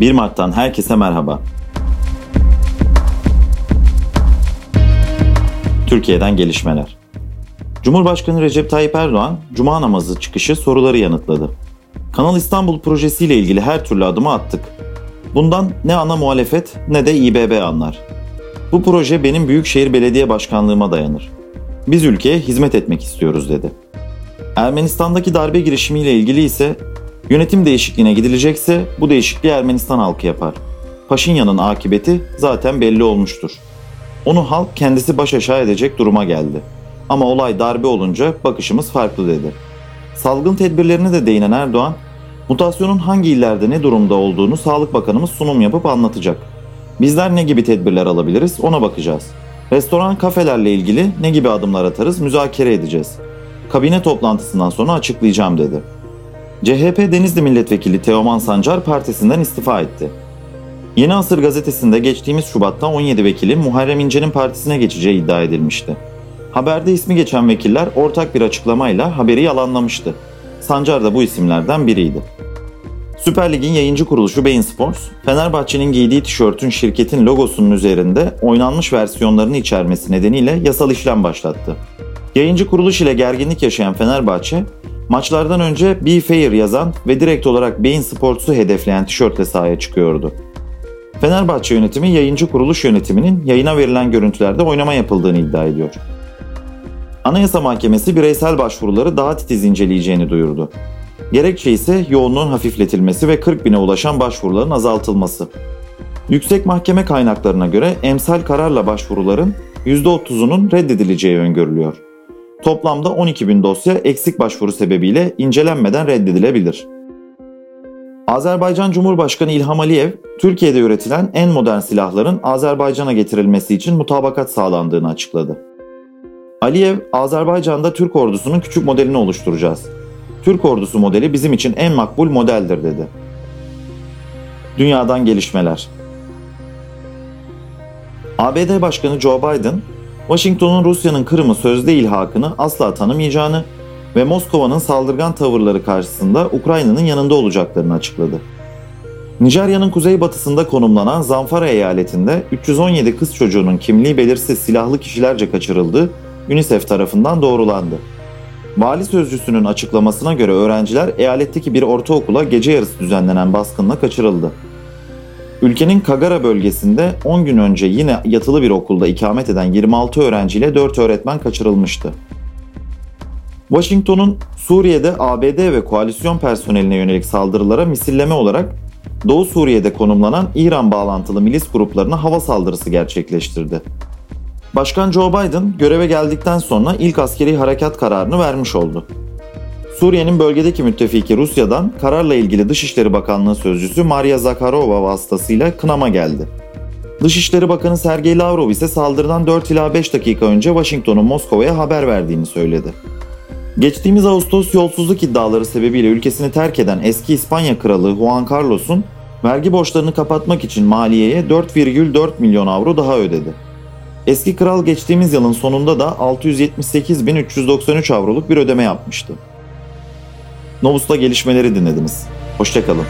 1 Mart'tan herkese merhaba. Türkiye'den gelişmeler. Cumhurbaşkanı Recep Tayyip Erdoğan, Cuma namazı çıkışı soruları yanıtladı. Kanal İstanbul projesiyle ilgili her türlü adımı attık. Bundan ne ana muhalefet ne de İBB anlar. Bu proje benim Büyükşehir Belediye Başkanlığıma dayanır. Biz ülkeye hizmet etmek istiyoruz dedi. Ermenistan'daki darbe girişimiyle ilgili ise yönetim değişikliğine gidilecekse bu değişikliği Ermenistan halkı yapar. Paşinyan'ın akıbeti zaten belli olmuştur. Onu halk kendisi baş aşağı edecek duruma geldi. Ama olay darbe olunca bakışımız farklı dedi. Salgın tedbirlerine de değinen Erdoğan, mutasyonun hangi illerde ne durumda olduğunu Sağlık Bakanımız sunum yapıp anlatacak. Bizler ne gibi tedbirler alabiliriz ona bakacağız. Restoran kafelerle ilgili ne gibi adımlar atarız müzakere edeceğiz. Kabine toplantısından sonra açıklayacağım dedi. CHP Denizli Milletvekili Teoman Sancar partisinden istifa etti. Yeni Asır gazetesinde geçtiğimiz Şubat'ta 17 vekilin Muharrem İnce'nin partisine geçeceği iddia edilmişti. Haberde ismi geçen vekiller ortak bir açıklamayla haberi yalanlamıştı. Sancar da bu isimlerden biriydi. Süper Lig'in yayıncı kuruluşu Bein Sports, Fenerbahçe'nin giydiği tişörtün şirketin logosunun üzerinde oynanmış versiyonlarını içermesi nedeniyle yasal işlem başlattı. Yayıncı kuruluş ile gerginlik yaşayan Fenerbahçe, maçlardan önce Be Fair yazan ve direkt olarak Bein Sports'u hedefleyen tişörtle sahaya çıkıyordu. Fenerbahçe yönetimi yayıncı kuruluş yönetiminin yayına verilen görüntülerde oynama yapıldığını iddia ediyor. Anayasa Mahkemesi bireysel başvuruları daha titiz inceleyeceğini duyurdu. Gerekçe ise yoğunluğun hafifletilmesi ve 40 bine ulaşan başvuruların azaltılması. Yüksek Mahkeme kaynaklarına göre emsal kararla başvuruların %30'unun reddedileceği öngörülüyor. Toplamda 12 bin dosya eksik başvuru sebebiyle incelenmeden reddedilebilir. Azerbaycan Cumhurbaşkanı İlham Aliyev, Türkiye'de üretilen en modern silahların Azerbaycan'a getirilmesi için mutabakat sağlandığını açıkladı. Aliyev, Azerbaycan'da Türk ordusunun küçük modelini oluşturacağız. Türk ordusu modeli bizim için en makbul modeldir dedi. Dünyadan gelişmeler. ABD Başkanı Joe Biden, Washington'un Rusya'nın Kırım'ı sözde ilhakını asla tanımayacağını ve Moskova'nın saldırgan tavırları karşısında Ukrayna'nın yanında olacaklarını açıkladı. Nijerya'nın kuzeybatısında konumlanan Zamfara eyaletinde 317 kız çocuğunun kimliği belirsiz silahlı kişilerce kaçırıldığı UNICEF tarafından doğrulandı. Vali sözcüsünün açıklamasına göre öğrenciler eyaletteki bir ortaokula gece yarısı düzenlenen baskınla kaçırıldı. Ülkenin Kagara bölgesinde 10 gün önce yine yatılı bir okulda ikamet eden 26 öğrenciyle 4 öğretmen kaçırılmıştı. Washington'un Suriye'de ABD ve koalisyon personeline yönelik saldırılara misilleme olarak Doğu Suriye'de konumlanan İran bağlantılı milis gruplarına hava saldırısı gerçekleştirdi. Başkan Joe Biden göreve geldikten sonra ilk askeri harekat kararını vermiş oldu. Suriye'nin bölgedeki müttefiki Rusya'dan kararla ilgili Dışişleri Bakanlığı Sözcüsü Maria Zakharova vasıtasıyla kınama geldi. Dışişleri Bakanı Sergey Lavrov ise saldırıdan 4 ila 5 dakika önce Washington'un Moskova'ya haber verdiğini söyledi. Geçtiğimiz Ağustos yolsuzluk iddiaları sebebiyle ülkesini terk eden eski İspanya Kralı Juan Carlos'un vergi borçlarını kapatmak için maliyeye 4,4 milyon avro daha ödedi. Eski kral geçtiğimiz yılın sonunda da 678.393 avroluk bir ödeme yapmıştı. Novus'ta gelişmeleri dinlediniz. Hoşçakalın.